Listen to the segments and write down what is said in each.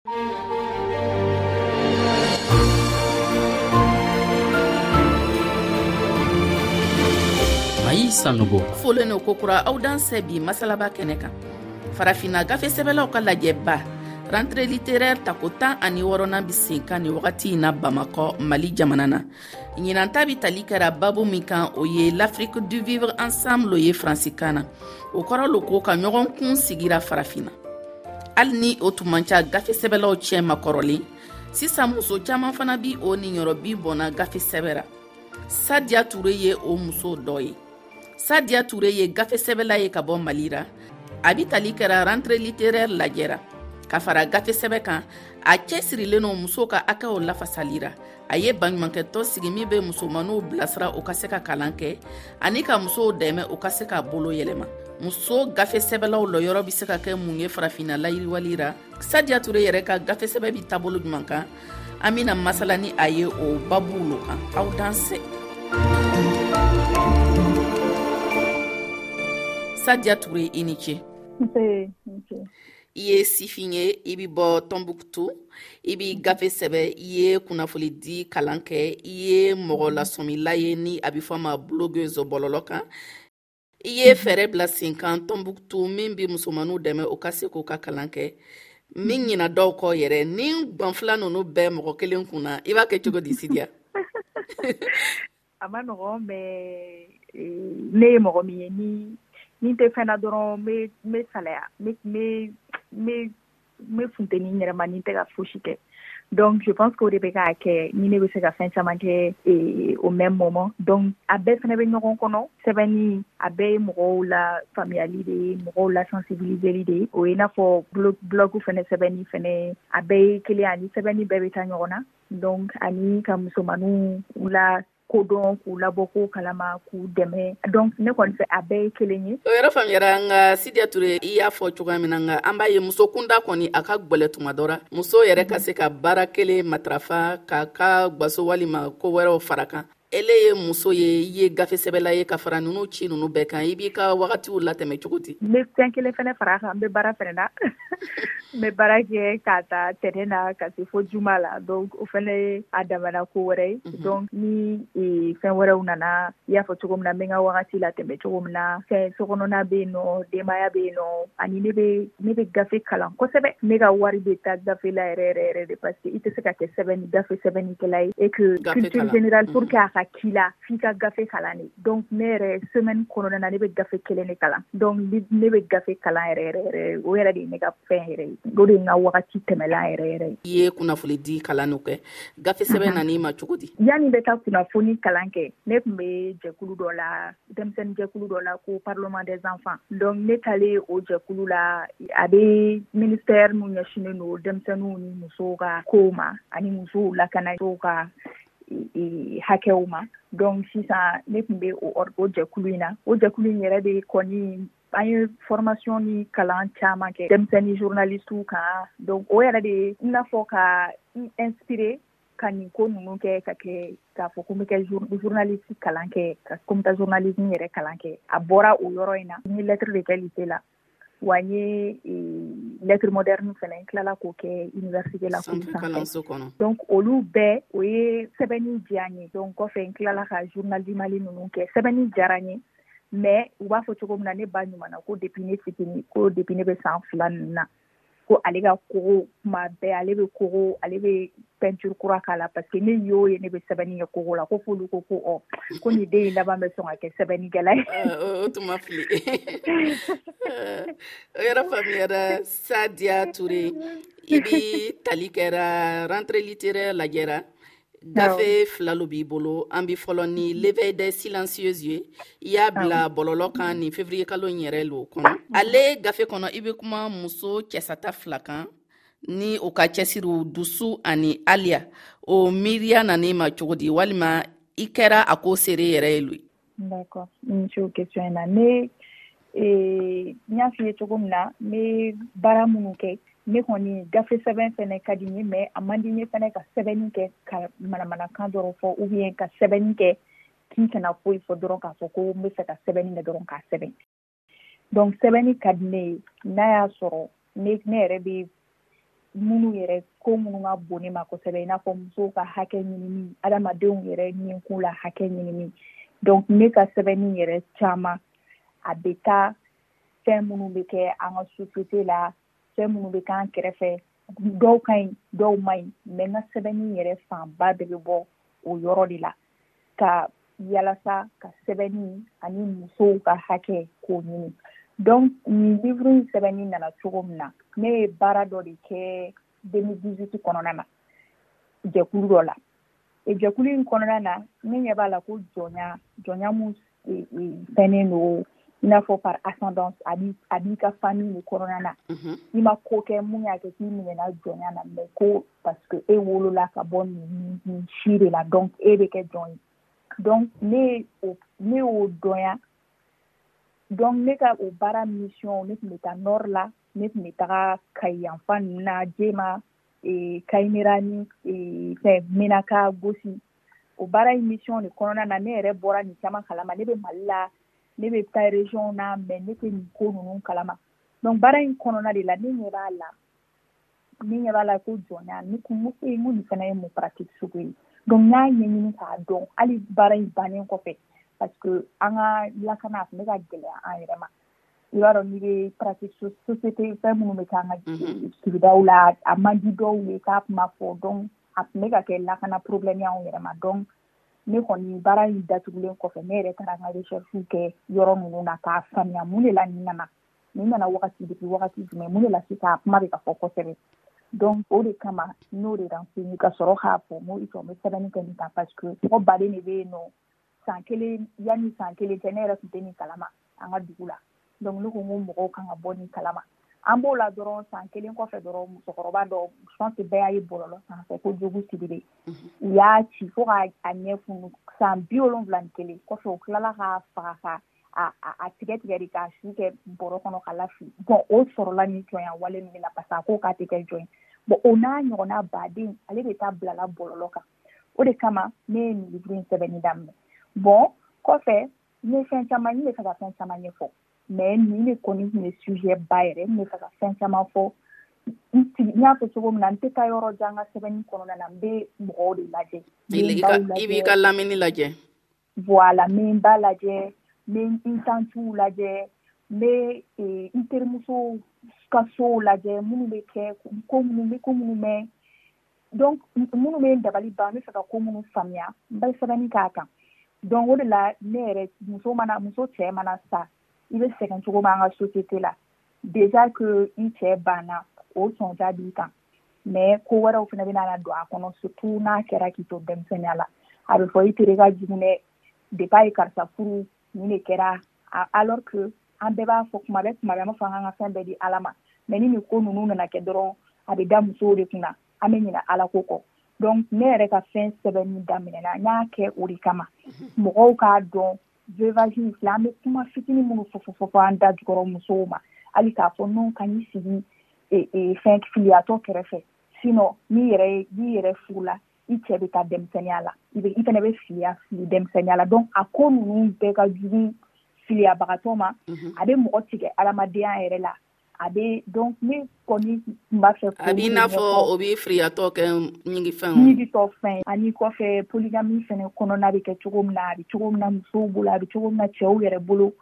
ayi sanogo folen no kokura aw dan sɛ bi masalaba kɛnɛ kan farafinna gafe sɛbɛlaw ka lajɛba rantre literaire tako tan ani wɔrɔnan bi sen kan ni wagati na bamakɔ mali jamana na ɲinan ta bi tali kɛra babu min kan o ye l'afrique du vivre ensemble ye faransikan na o kɔrɔ lo ko ka ɲɔgɔn kun sigira farafina hali ni o tun man ca gafe sɛbɛlaw cɛ makɔrɔlen sisan muso caaman fana bi o ninyɔrɔbi bɔnna gafe sɛbɛra sadiya ture ye o muso dɔ ye sadiya ture ye gafe sɛbɛla ye ka bɔ mali ra a bi tali kɛra rentre littéraire lajɛra ka fara gafe sɛbɛ kan a cɛsirilen no muso ka akaw lafasali ra a ye baɲumankɛtɔn sigi min bɛ musomanninw bilasira u ka se ka kalan kɛ ani ka musow dɛmɛ u ka se ka bolo yɛlɛma muso gafe sɛbɛlaw lɔyɔrɔ bɛ se ka kɛ mun ye farafinna layiriwali ra sadiya ture yɛrɛ ka gafe sɛbɛ bɛ taabolo juman kan an bɛna masala ni a ye o babuw lo kan aw dan sɛ sadiya ture i ni ce i ye sifin ye i bi bɔ tɔnbuktu i bi gafe sɛbɛ i ye kunnafoli di kalan kɛ i ye mɔgɔ lasɔmila ye ni a bi fɔ ma blogeuse bɔlɔlɔ kan i ye fɛɛrɛ bila senkan tɔnbuktu min bi musomaniw dɛmɛ o ka se k'u ka kalan kɛ min ɲina dɔw kɔ yɛrɛ ni gwanfila nunu bɛɛ mɔgɔ kelen kun na i b'a kɛ cogo di sidiya A ma nɔgɔn bɛ ne ye mɔgɔ min ye ni min tɛ fɛnna dɔrɔn bɛ saya ne funt ni yɛrɛma ni tɛ ka foyisi kɛ dɔnkucko de bɛ ka kɛ ni ne bɛ se ka fɛn caman kɛ o mɛn mɔ dɔn a bɛɛ fana bɛ ɲɔgɔn kɔnɔ sɛbɛnni a bɛ mɔgɔw la faamuyayali de ye mɔgɔw lasansibi deli de o ye n'a fɔ duku fana sɛbɛnni fana a bɛɛ ye kelen ani sɛbɛnni bɛɛ bɛ taa ɲɔgɔn na dɔn ani ka musomannin u la kodɔn k'u labɔ ko kalama k'u dɛmɛ dɔn ne kɔni fɛ a bɛɛ ye kelen ye o yɛrɛ faamuyara an ka sidiya ture i y'a fɔ cogoya min na nka an b'a ye muso kunda kɔni a ka gwɛlɛ tuma dɔ muso yɛrɛ ka se ka baara kelen matarafa k'a ka gwaso walima ko wɛrɛw fara kan ele ye muso ye i ye gafesɛbɛla ye ka fara nunu ci nunu bɛɛ kan i b'i ka wagatiw latɛmɛ cogo di n be fɛn kelen fɛnɛ fara kan n be baara fɛnɛ na n be baara kɛ k'a ta tɛnɛ na ka se fo juma la donc o fɛnɛ ye a damana ko wɛrɛ ye mhm. donc ni e, fɛn wɛrɛw nana i y'a fɔ cogo min na n be n ka wagati latɛmɛ cogo min na fɛn sokɔnɔna be yen nɔ denbaya be yen nɔ ani ne be ne bɛ gafe kalan kosɛbɛ ne ka wari bɛ taa gafe la yɛrɛ yɛrɛ yɛrɛ de parce que i tɛ se ka kɛ sɛbɛn ni gafe sɛbɛnnikɛla ye et que culture générale pour que a ka k'i la f'i ka gafe kalan de donc ne yɛrɛ semaine kɔnɔna na ne bɛ gafe kelen de kalan donc ne bɛ gafe kalan yɛrɛ yɛrɛ yɛrɛ o yɛrɛ de ye ne ka fɛn yɛrɛ ye o de ye n ka wagati tɛmɛla yɛrɛ yɛrɛ ye. i ye kunnafoni di kalan n'o kɛ gafe sɛbɛn nana i ma cogo di. yanni bɛ taa kunnafoni kalan kɛ ne tun bɛ jɛkulu dɔ la denmisɛnninjɛkulu dɔ la ko parlement des enfants donc ne talen o jɛkulu la a bɛ ministère min ɲɛsinnen don denmisɛnninw ni musow ka kow ma ani musow lakanasow ka hakɛw ma donc sisan ne tun bɛ o jɛkulu in na o jɛkulu in yɛrɛ de kɔni an ye formation ni kalan caman kɛ denmisɛnnin journalistiw kan donc o yɛrɛ de ye i n'a fɔ ka n inspirer ka nin ko ninnu kɛ ka kɛ k'a fɔ ko n bɛ kɛ journaliste kalan kɛ ka ko n bɛ taa journalisme yɛrɛ kalan kɛ a bɔra o yɔrɔ in na n ye lettre de kɛ lycée la wa n ye lettre moderne fana n tilala k'o kɛ université la donc olu bɛɛ o ye sɛbɛnni diya n ye donc kɔfɛ n tilala ka journal du Mali ninnu kɛ sɛbɛnni diyara n ye mais u b'a fɔ cogo min na ne ba ɲuman na ko depuis ne fitini ko depuis ne bɛ san fila ninnu na ko ale ka kogo kuma bɛɛ ale bɛ kogo ale bɛ peinture kura k'a la parce que ne y'o ye ne bɛ sɛbɛnni kɛ kogo la ko f'olu ko ko ɔ ko nin den in laban bɛ sɔn ka kɛ sɛbɛnnikɛla ye. o tun ma fili o yɔrɔ faamuyara Sadiya Ture i bi tali kɛra rentrée littéraire lajɛra. dafe fila lo b'i bolo an be fɔlɔ ni leve de silencieuse ye i y'a bila bɔlɔlɔ kan ni fevriye kalo in yɛrɛ lo kɔnɔ mm-hmm. ale gafe kɔnɔ i be kuma muso cɛsata fila kan ni u ka cɛsiriw dusu ani aliya o miiriya nana i ma cogo di walima i kɛra a ko seere yɛrɛ ye lo D'accord n ni ce o question in na ne ee n y'a f'i ye cogo min na n bɛ baara minnu kɛ ne kɔni gafe sɛbɛn fɛnɛ ka di n ye mais a man di n ye fɛnɛ ka sɛbɛnni kɛ ka manamanakan dɔrɔn fɔ ou bien ka sɛbɛnni kɛ k'i kana foyi fɔ dɔrɔn k'a fɔ ko n bɛ fɛ ka sɛbɛnni kɛ dɔrɔn k'a sɛbɛn donc sɛbɛnni ka di ne ye n'a y'a sɔrɔ ne ne yɛrɛ bɛ minnu yɛrɛ ko minnu ka bon ne ma kosɛbɛ i n'a fɔ musow ka hakɛ ɲinini adamadenw yɛrɛ ɲinkun la hakɛ ɲinini donc ne ka sɛbɛnni yɛrɛ caman a bɛ taa fɛn minnu bɛ kɛ an ka société la fɛn minnu bɛ k'an kɛrɛfɛ dɔw ka ɲi dɔw man ɲi mɛ n ka sɛbɛnni yɛrɛ fanba de bɛ bɔ o yɔrɔ de la ka yalasa ka sɛbɛnni ani musow ka hakɛ k'o ɲini donc nin livre in sɛbɛnni nana cogo min na ne ye baara dɔ de kɛ 2018 kɔnɔna na jɛkulu dɔ la e jɛkulu in kɔnɔna na ne ɲɛ b'a la ko jɔnya jɔnya mun fɛnnen don i n'a fɔ par ascendance a b'i a b'i ka famille de kɔnɔna na i ma ko kɛ mun y'a kɛ k'i minɛna jɔnya na mais ko parce que e wolola ka bɔ nin nin si de la donc e bɛ kɛ jɔn ye donc ne o ne y'o dɔnya donc ne ka o baara mission ne tun bɛ taa nord la ne tun bɛ taga kayiyanfan ninnu na jema kayimera ni fɛn menaka gosi o baara in mission de kɔnɔna na ne yɛrɛ bɔra nin caman kalama ne bɛ Mali la ne bɛ taa region na mais ne tɛ nin ko ninnu kalama donc baara in kɔnɔna de la ne ɲɛ b'a la ne ɲɛ b'a la ko jɔnya ne ko ko ee ko nin fana ye mun pratique sugu ye donc n y'a ɲɛɲini k'a dɔn hali baara in bannen kɔfɛ parce que an ka lakana a tun bɛ ka gɛlɛya an yɛrɛ ma i b'a dɔn n'i bɛ pratique société fɛn minnu bɛ kɛ an ka sigidaw la a man di dɔw ye k'a kuma fɔ donc a tun bɛ ka kɛ lakana problème y'anw yɛrɛ ma donc ne kɔni baara in datugulen kɔfɛ ne yɛrɛ taara n ka recherche kɛ yɔrɔ ninnu na k'a faamuya mun de la nin nana nin nana wagati depuis wagati jumɛn mun de la sisan a kuma bɛ ka fɔ kosɛbɛ donc o de kama n'o de la n ka sɔrɔ k'a fɔ n ko i jɔ n bɛ sɛbɛnni kɛ nin kan parce que mɔgɔ baden de bɛ yen nɔ san kelen yanni san kelen cɛ ne yɛrɛ tun tɛ nin kalama an ka dugu la donc ne ko n ko mɔgɔw kan ka bɔ nin kalama an b'o la dɔrɔn san kelen kɔfɛ dɔrɔn musokɔrɔba dɔ je pense que bɛɛ y'a ye bɔlɔlɔ sanfɛ ko jogu sidibe u y'a ci fo ka a ɲɛ funu san bi wolonwula ni kelen kɔfɛ u tilala k'a faga ka a tigɛ tigɛ de k'a su kɛ bɔrɔ kɔnɔ ka lafili bɔn o sɔrɔla ni jɔnya wale min na parce que a ko k'a tɛ kɛ jɔn ye bɔn o n'a ɲɔgɔnna baden ale de ta bilala bɔlɔlɔ kan o de kama ne ye nin livre in sɛbɛnni daminɛ bɔn kɔfɛ ne fɛn caman n bɛ fɛ ka fɛn caman ɲɛfɔ mais nin de kɔni tun ye sujet ba yɛrɛ n bɛ fɛ ka fɛn caman fɔ n sigi n y'a fɔ cogo min na n tɛ taa yɔrɔ jan n ka sɛbɛnni kɔnɔna na n bɛ mɔgɔw de lajɛ i b'i ka lamini lajɛ Voilà n bɛ n ba lajɛ n bɛ n tantiw lajɛ n bɛ eh, n terimusow ka sow lajɛ minnu bɛ kɛ ko minnu bɛ ko minnu mɛn donc minnu bɛ n dabali ban n bɛ fɛ ka ko minnu faamuya n bɛ sɛbɛnni k'a kan donc o de la ne yɛrɛ muso mana muso cɛ mana sa i bɛ sɛgɛn cogo b'an ka société la déjà que i cɛ banna o sɔnja b'i kan mɛ ko wɛrɛw fana bɛna don a kɔnɔ sutu n'a kɛra k'i to denmisɛnninya la a bɛ fɔ i tere ka jiginɛ de b'a ye karisa furu ni de kɛra ala que an bɛɛ b'a fɔ kuma bɛ kuma bɛ ma fɔ an ka fɛn bɛɛ di ala ma mɛ ni nin ko ninnu nana kɛ dɔrɔn a bɛ da musow de kunna an bɛ ɲin ala ko kɔ dɔnku ne yɛrɛ ka fɛn sɛbɛn min daminɛɛna n'a kɛ o de kama mɔgɔw k'a dɔn veuvage in filɛ an bɛ kuma fitini minnu fɔfɔfɔfɔ an da jukɔrɔ musow ma hali k'a fɔ n'u ka n'i sigi e, e, fɛn filiyatɔ kɛrɛfɛ sinɔ n'i yɛrɛ ye n'i yɛrɛ furu la i cɛ bɛ taa denmisɛnninya la i bɛ i fana bɛ filiya fili denmisɛnninya la donc a ko ninnu bɛɛ ka jugu filiyabagatɔ ma mhm. a bɛ mɔgɔ tigɛ adamadenya yɛrɛ la a bɛ dɔn ne kɔni tun b'a fɛ a b'i n'a fɔ o bɛ firiyatɔ kɛ ɲigifɛn ɲigitɔ fɛn ani kɔfɛ poligami fana kɔnɔna bɛ kɛ cogo min na a bɛ cogo min na musow bolo a bɛ cogo min na cɛw yɛrɛ bolo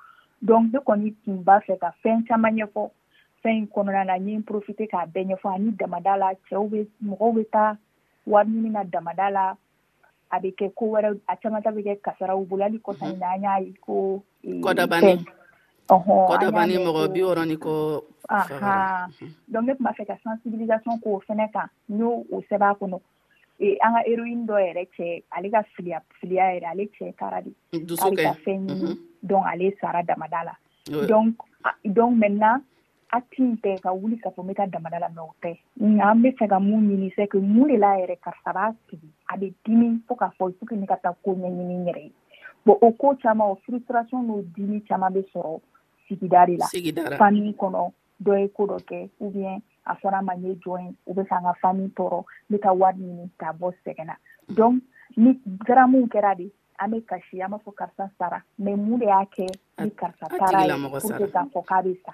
donc ne kɔni tun b'a fɛ ka fɛn caman ɲɛfɔ fɛn in kɔnɔna na n ye n profite k'a bɛɛ ɲɛfɔ ani damada la cɛw bɛ mɔgɔw bɛ taa wari ɲini na damada la a bɛ kɛ ko wɛrɛ a caman bɛ kɛ kasaraw bolo hali kɔsa in na an y'a ye ko kɔdabani kɔdabani mɔgɔ bi wɔɔrɔ ni kɔ donc ne tun b'a fɛ ka sensibilisation k'o fɛnɛ kan n y'o o sɛbɛn a kɔnɔ an ka héroïne dɔ yɛrɛ cɛ ale ka filiya filiya yɛrɛ ale cɛ taara de k'ale ka fɛn ɲini donc ale sara damada la donc donc maintenant a tin tɛ ka wuli ka fɔ n bɛ ka damada la mɛw tɛ nka an bɛ fɛ ka mun ɲini sɛ ke mun de la yɛrɛ karisa b'a sigi a bɛ dimi fo k'a fɔ suki ne ka taa ko ɲɛɲini yɛrɛ ye bon o ko caman o frustration n'o dimi caman bɛ sɔrɔ sigida de la famille kɔnɔ dɔ ye ko dɔ kɛ ou bien a fɔra ma ye jɔn ye u bɛ ka an ka famille tɔɔrɔ n bɛ ka wari ɲini ka bɔ sɛgɛn na donc ni garamuw kɛra de an bɛ kasi an b'a fɔ karisa sara mɛ mun de y'a kɛ ni karisa taara ye k'a fɔ k'a bɛ sa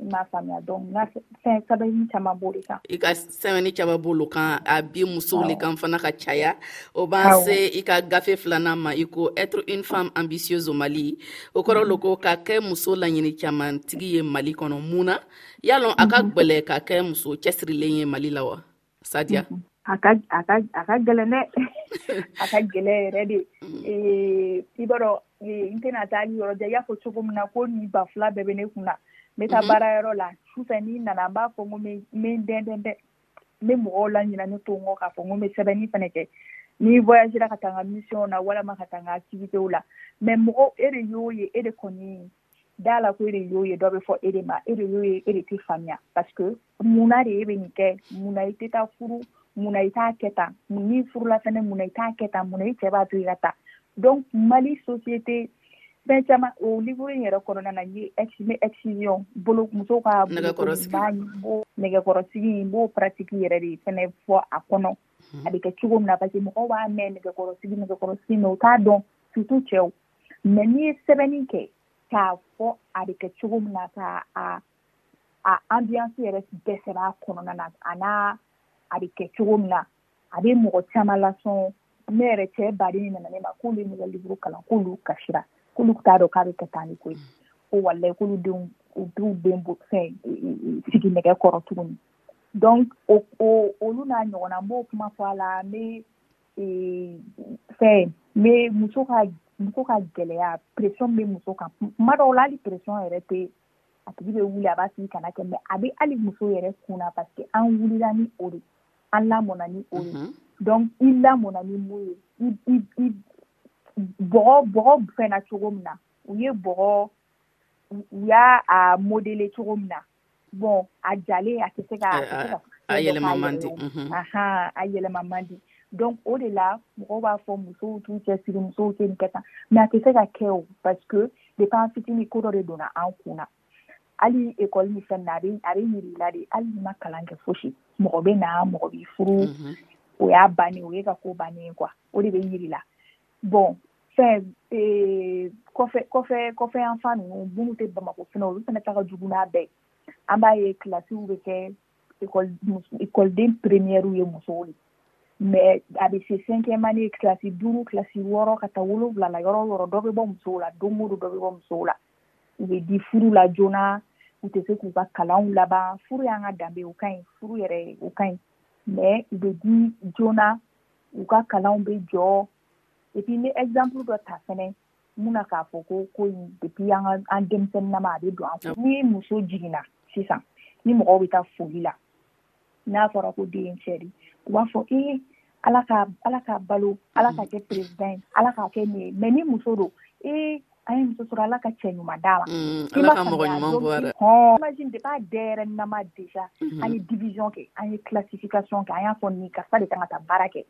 i m'a faamuya donc n ka fɛn sɛbɛnni caman b'o de kan i ka sɛbɛnni caman b'olu kan a bi musow de kan fana ka caya o b'an se i ka gafe filanan ma i ko être une femme ambitieuse au mali o kɔrɔ lo ko ka kɛ muso laɲini caman tigi ye mali kɔnɔ mun na yalɔn a ka gwɛlɛ ka kɛ muso cɛsirilen ye mali la wa sa a ka gɛlɛn dɛ a ka gɛlɛn yɛrɛ de i b'a dɔn n tɛna taa yɔrɔ jan i y'a fɔ cogo min na ko ni ba fila bɛɛ bɛ ne kun na ne taa baara yɔrɔ la sufɛ n'i nana n b'a fɔ ko n den den dɛ n bɛ mɔgɔw la ɲin ne to k'a fɔ n bɛ sɛbɛnni fana kɛ n'i bɔra sera ka taa ka misiyw na walima ka taa sibitew la mɛ mɔgɔw e de y'o ye e de kɔni da la ko e de y'o ye dɔ bɛ fɔ e de ma e de y'o ye e de tɛ faamuya pa munna de e bɛ nin kɛ munna i tɛ taa furu munna i t'a kɛ tan ni furula fana munna i t'a kɛ tan munna i cɛ b'a to i ka taa donc mali société fɛn caman o livre in yɛrɛ kɔnɔna na n ye ne excision bolo muso ka nɛgɛkɔrɔsigi n b'o pratique yɛrɛ de fana fɔ a kɔnɔ mhm. a bɛ kɛ cogo min na parce que mɔgɔw b'a mɛn nɛgɛkɔrɔsigi nɛgɛkɔrɔsigi mɛ u t'a dɔn surtout cɛw mɛ n'i ye sɛbɛnni kɛ k'a fɔ a bɛ kɛ cogo min na ka a a ambiance yɛrɛ bɛɛ sɛbɛ a kɔnɔna na a n'a a bɛ kɛ cogo min na a bɛ mɔgɔ caman lasɔn ne yɛrɛ cɛ baden min nana ne ma k'olu ye ne ka livre kalan k'olu kasira k'olu t'a dɔn k'a bɛ kɛ tan ni ko ye ko walayi k'olu denw u duw den bo fɛn e, e, e, sigi nɛgɛ kɔrɔ tuguni donc o o olu n'a ɲɔgɔnna n b'o kuma fɔ a la n bɛ fɛn n bɛ muso ka muso ka gɛlɛya pression bɛ muso kan kuma dɔw la hali pression yɛrɛ tɛ a tigi bɛ wuli a b'a sigi kana kɛ mɛ a bɛ hali muso yɛrɛ kun na parce que an wulila ni o de an lamɔna ni o ye mhm. donc i lamɔna ni mun ye i bɔgɔ bɔgɔ fɛnna cogo min na u ye bɔgɔ u y'a a modele cogo min na bon a jalen a tɛ se ka a yɛlɛma man di mhm. a yɛlɛma man di donc o de la mɔgɔw b'a fɔ musow t'u cɛsiri musow tɛ nin kɛ tan mais a tɛ se ka kɛ o parce que de an fitinin ko dɔ de donna an kun na hali ekɔli ni fɛn na a bɛ yiri la de hali ma kalan kɛ fosi mɔgɔ bɛ na mɔgɔ bɛ furu mhm. o y'a bannen o ye ka ko bannen kuwa o de bɛ yiri la bɔn fɛn e, kɔfɛ kɔfɛ kɔfɛ yan fan ninnu minnu tɛ bamakɔ fana olu fana taga jugu n'a bɛɛ an b'a ye kilasiw bɛ kɛ ikɔden pereyɛrw ye musow ye mɛ a bɛ se fɛnkɛma ni kilasi duuru kilasi wɔɔrɔ ka taa wolo wolonwula la yɔrɔ yɔrɔ dɔ bɛ bɔ musow la don dɔ bɛ bɔ musow la u bɛ di furu la joona u tɛ se k'u ka kalan laban furu y'an ka danbe u ka ɲi furu yɛrɛ u ka ɲi mɛ u bɛ di joona u ka kalan bɛ jɔ epi ni ezanpuru dɔ ta fana Mun na k'a fɔ ko ko in depuis an ka an denmisɛnninama a bɛ don an kun awɔ ni muso jiginna sisan ni mɔgɔw bɛ taa foli la n'a fɔra ko den cɛ de u b'a fɔ ee ala ka ala ka balo ala ka kɛ président ye ala ka kɛ nin ye mais ni muso don ee an ye muso sɔrɔ ala ka cɛ ɲuman d'a ma mm, i ma faamuya dɔn hɔn imagine depuis a dɛyɛrɛninama déjà an ye division kɛ an ye classification kɛ an y'a fɔ nin karisa de kan ka taa baara kɛ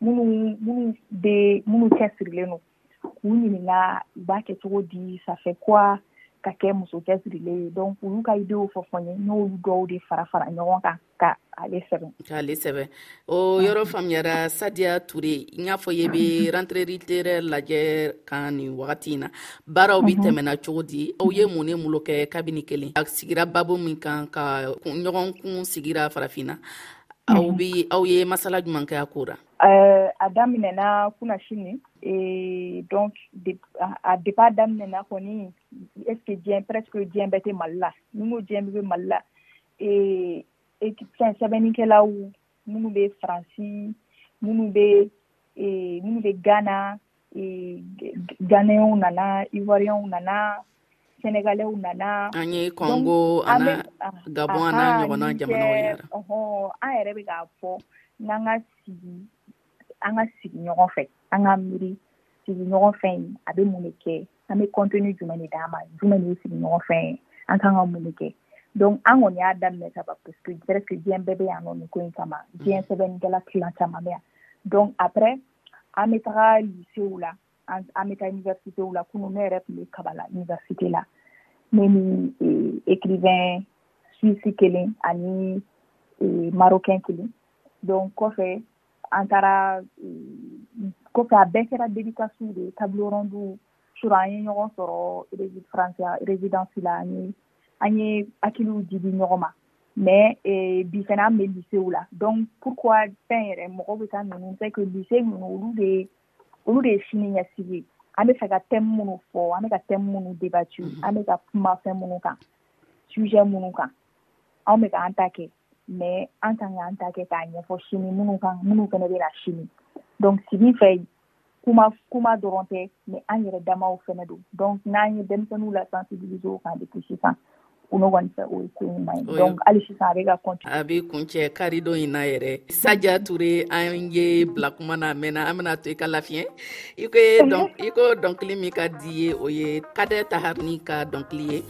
minnu minnu bɛ minnu cɛ sirilen don k'u ɲininka u b'a kɛ cogo di safɛ kuwa ka kɛ muso cɛ sirilen ye donc olu ka idew fɔ fɔ n ye n'olu dɔw de fara fara ɲɔgɔn kan ka ale sɛbɛn k'ale sɛbɛn o yɔrɔ faamuyara sadiya ture n y'a fɔ ye bɛ rentrée littéraire lajɛ kan nin wagati in na baaraw bɛ mhm. tɛmɛna cogo di aw ye mun ni mulo kɛ kabini kelen a sigira babu min kan ka ɲɔgɔn kun sigira farafinna aw bɛ aw ye masala jumɛn kɛ a ko la eh, a daminɛna kuna sini eh, donc a depuis a daminɛna kɔni est ce que diɲɛ presque diɲɛ bɛɛ tɛ mali la ni ko diɲɛ bɛɛ bɛ mali la eh, fɛn sɛbɛnnikɛlaw minnu bɛ faransi minnu bɛ minnu bɛ ghana Ganw nana iwaw nana sɛnɛgaliw nana an ye koko gab ɲɔgɔn jamana an yɛrɛ bɛ k' fɔ n'an ka sigi an ka sigi ɲɔgɔn fɛ an ka mi sigi ɲɔgɔn fɛ in a bɛ mun kɛ an bɛ kɔnt ni jumɛn de d'a ma jumɛn sigi ɲɔgɔn fɛ ye an ka ka mun kɛ dɔnku an kɔni y'a daminɛ ka bɛɛ bɛ yan nɔ nin ko in kama diɲɛsɛ bɛ nikɛla ki caman yan dɔn apre an bɛ taga lisew la an bɛ taa universitew la kunun ne yɛrɛ tun bɛ kabala universite la ne ni écrivain suisse kelen ani marocain kelen donc kɔfɛ an taara kɔfɛ a bɛɛ kɛra dedikasiw de ye tableau rondu sur an ye ɲɔgɔn sɔrɔ résidence la an ye an ye hakiliw jigi ɲɔgɔn ma mais eh, bi fana an bɛ lisew la donc pourquoi fɛn yɛrɛ mɔgɔw bɛ taa ninnu c'est que lise ninnu olu de olu de ye sini ɲɛsigi ye an bɛ fɛ ka thème minnu fɔ an bɛ ka thème minnu debatu mhm. an bɛ ka kuma fɛn minnu kan sujet minnu kan anw bɛ k'an ta kɛ mais an kan k'an ta kɛ k'a ɲɛfɔ sini minnu kan minnu fana bɛ na sini donc sigi fɛ kuma kuma dɔrɔn tɛ mais an yɛrɛ damaw fɛnɛ don donc n'an ye denmisɛnninw la sensibiliser o kan depuis sisan olu kɔni fɛ o ye ko ɲuman ye donc hali sisan a bɛ ka continuer a bɛ kuncɛ karidon in na yɛrɛ saja ture an ye bila kuma na mɛnna an bɛna to i ka lafiɲɛ i ko dɔn i ko dɔnkili min ka di ye o ye kadɛ taharini ka dɔnkili ye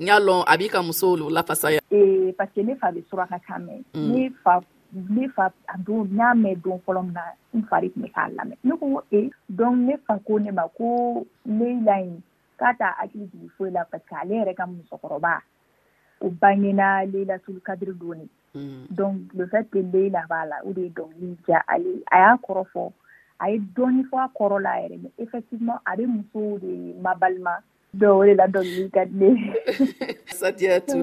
n y'a lɔn a b'i ka musow lafasaya ee parce que ne fa bɛ suraka kan mɛn mm. ne fa ne fa a don n y'a mɛn don fɔlɔ min na n fa de tun bɛ k'a lamɛn ne ko e donc ne fa ko ne ma ko ne la in k'a t'a hakili jigin foyi la parce que ale yɛrɛ ka musokɔrɔba o bangena leilatul kadiri don ne mm. donc le fait que leila b'a la o de ye dɔnkili ja ale a y'a kɔrɔ fɔ a ye dɔɔni fɔ a kɔrɔ la yɛrɛ mais effectivement a bɛ musow de mabalima Satiya tu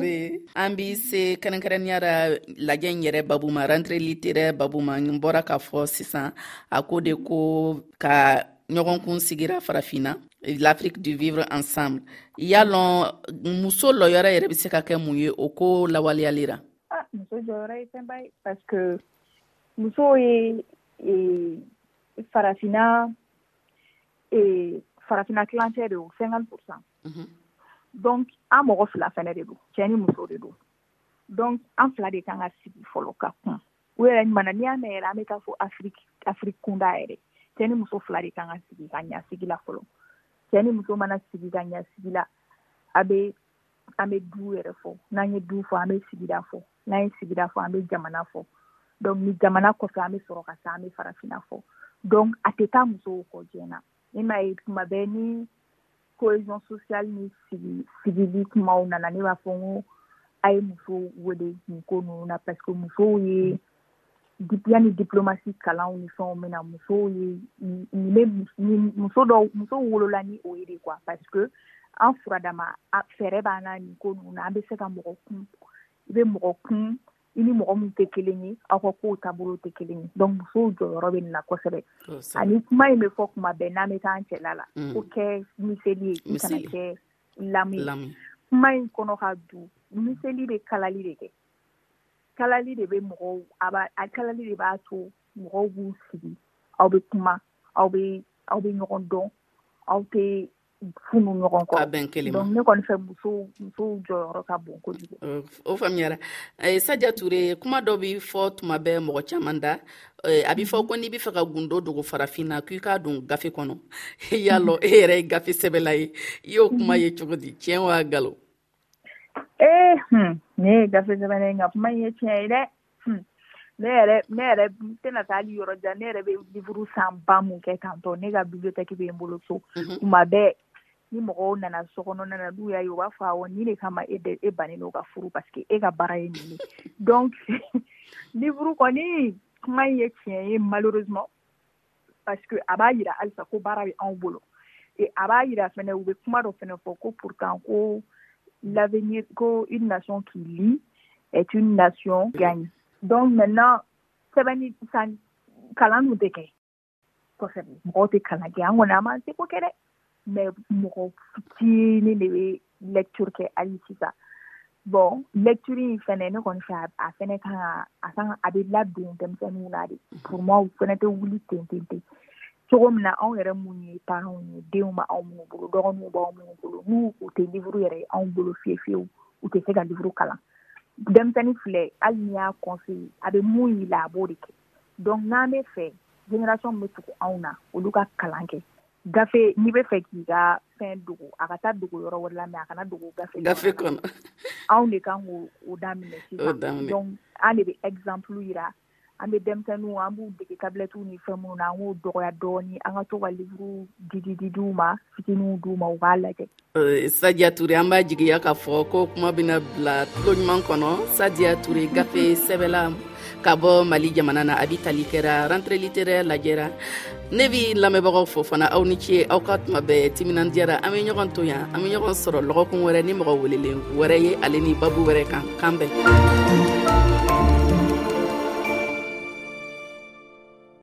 an bɛ se kɛrɛnkɛrɛnyara lajɛ in yɛrɛ babu ma rentreli tɛ babu ma n bɔra k'a fɔ sisan a ko de ko ka ɲɔgɔnkun sigira farafinna l'Afrique de vivre ensemble yalɔn muso lɔyɔrɔ yɛrɛ bɛ se ka kɛ mun ye o ko lawaleyali la? Ah, muso jɔyɔrɔ ye fɛnba ye parce que muso ye e, farafinna ee farafina tilancɛ de o fɛnkali pourcent mhm. donc an mɔgɔ fila fɛnɛ de don cɛɛ ni muso de don donc an fila de kan ka sigi fɔlɔ ka kun u yɛrɛ ɲumana n'i y'a mɛn yɛrɛ an bɛ taa fɔ afiriki afiriki kunda yɛrɛ cɛɛ ni muso fila de kan ka sigi ka ɲa sigi la fɔlɔ cɛɛ ni muso mana sigi ka ɲa sigi la a bɛ an bɛ du yɛrɛ fɔ n'an ye du fɔ an bɛ sigida fɔ n'an ye sigida fɔ an bɛ jamana fɔ donc ni jamana kɔfɛ an bɛ sɔrɔ ka taa an bɛ farafina fɔ donc a tɛ taa musow kɔ diɲɛ na ne m'a ye tuma bɛɛ ni cohésion sociale ni sigi sigili kumaw nana ne b'a fɔ n ko a ye musow wele nin ko ninnu na parce que musow ye dipiya ni diplomasi kalanw ni fɛnw min na musow ye nin bɛ muso dɔw muso wolola ni o ye de quoi parce que an furadama fɛɛrɛ b'an na nin ko ninnu na an bɛ se ka mɔgɔ kun i bɛ mɔgɔ kun i ni mɔgɔ min tɛ kelen ye aw ka kow taabolo tɛ kelen ye donc musow jɔyɔrɔ bɛ nin na kosɛbɛ ani kuma in bɛ fɔ kuma bɛɛ n'an bɛ k'an cɛla la mm. ko kɛ miseli ye i kana kɛ lamu ye kuma in kɔnɔ ka du miseli bɛ kalali de kɛ kalali de bɛ mɔgɔw a kalali de b'a to mɔgɔw b'u sigi aw bɛ kuma aw bɛ aw bɛ ɲɔgɔn dɔn aw tɛ funu ɲɔgɔn kɔ bɛn kelen donc ne kɔni fɛ musow musow jɔyɔrɔ ka bon kojugu o faamuyara eh, saja ture kuma dɔ bɛ fɔ tuma bɛɛ mɔgɔ caman da eh, a bɛ fɔ ko n'i bɛ fɛ ka gundo dogo farafin na k'i k'a don gafe kɔnɔ y'a lɔ e yɛrɛ ye gafe sɛbɛla ye i y'o kuma ye cogo di tiɲɛ wa galo ee hun ne ye gafe sɛbɛnnen ye nka kuma in ye tiɲɛ ye dɛ hun ne yɛrɛ ne yɛrɛ n tɛna taa hali yɔrɔ jan ne yɛrɛ bɛ livuru san ba mun kɛ tantɔ ne ka bibliotɛki bɛ n bolo so mhm. kuma bɛɛ ni mɔgɔw nana so kɔnɔ nana n'u y'a ye u b'a fɔ awɔ ni de kama e de e bannen don ka furu parce que e ka baara ye nin ye donc livuru kɔni kuma in ye tiɲɛ ye malheureusement parce que a b'a yira halisa ko baara bɛ anw bolo et a b'a yira fɛnɛ u bɛ kuma dɔ fɛnɛ fɔ ko pourtant ko l'avenir ko une nation qui lit est une nation gagne donc maintenant sɛbɛnni san kalan dun tɛ kɛ kosɛbɛ mɔgɔw tɛ kalan kɛ an kɔni an b'an seko kɛ dɛ mɛ mɔgɔ fitinin de bɛ lɛturu kɛ hali sisan bɔn lɛturu in fana ne kɔni fɛ a fana kan a kan a bɛ ladon denmisɛnninw na de pmaw fana tɛ wuli ten ten ten cogo min na anw yɛrɛ minnu ye paranw ye denw ma anw minnu bolo dɔgɔninw b'aw minnu bolo n'u u tɛ uru yɛrɛ ye anw bolo fiye fiyewu u tɛ se ka uru kalan denmisɛnnin filɛ hali ni y'a kɔfe a bɛ mun ye la a b'o de kɛ dɔnku n'an bɛ fɛ jrasiɔn bɛ tugu anw na olu ka kalan kɛ gafe n'i bɛ fɛ k'i ka fɛn dogo a ka taa dogo yɔrɔ wɛrɛ la mɛ a kana dogo gafe gafe kɔnɔ anw de kan k'o o daminɛ sisan donc an de bɛ exemple yira an bɛ denmisɛnninw an b'u dege tablɛtiw ni fɛn minnu na an k'o dɔgɔya dɔɔni an ka to ka livre didididiw ma fitininw d'u ma u k'a lajɛ Eh, sadiya ture an b'a jigiya k'a fɔ ko kuma bɛna bila tulo ɲuman kɔnɔ sadiya ture gafe sɛbɛla ka bɔ mali jamana na a bi tali kɛra rentre littéraire lajɛra ne bi lamɛnbagaw fo fana aw ni ce aw ka tuma bɛɛ timinandiyara an bɛ ɲɔgɔn to yan an bɛ ɲɔgɔn sɔrɔ lɔgɔkun wɛrɛ ni mɔgɔ welelen wɛrɛ ye ale ni babu wɛrɛ kan kan bɛn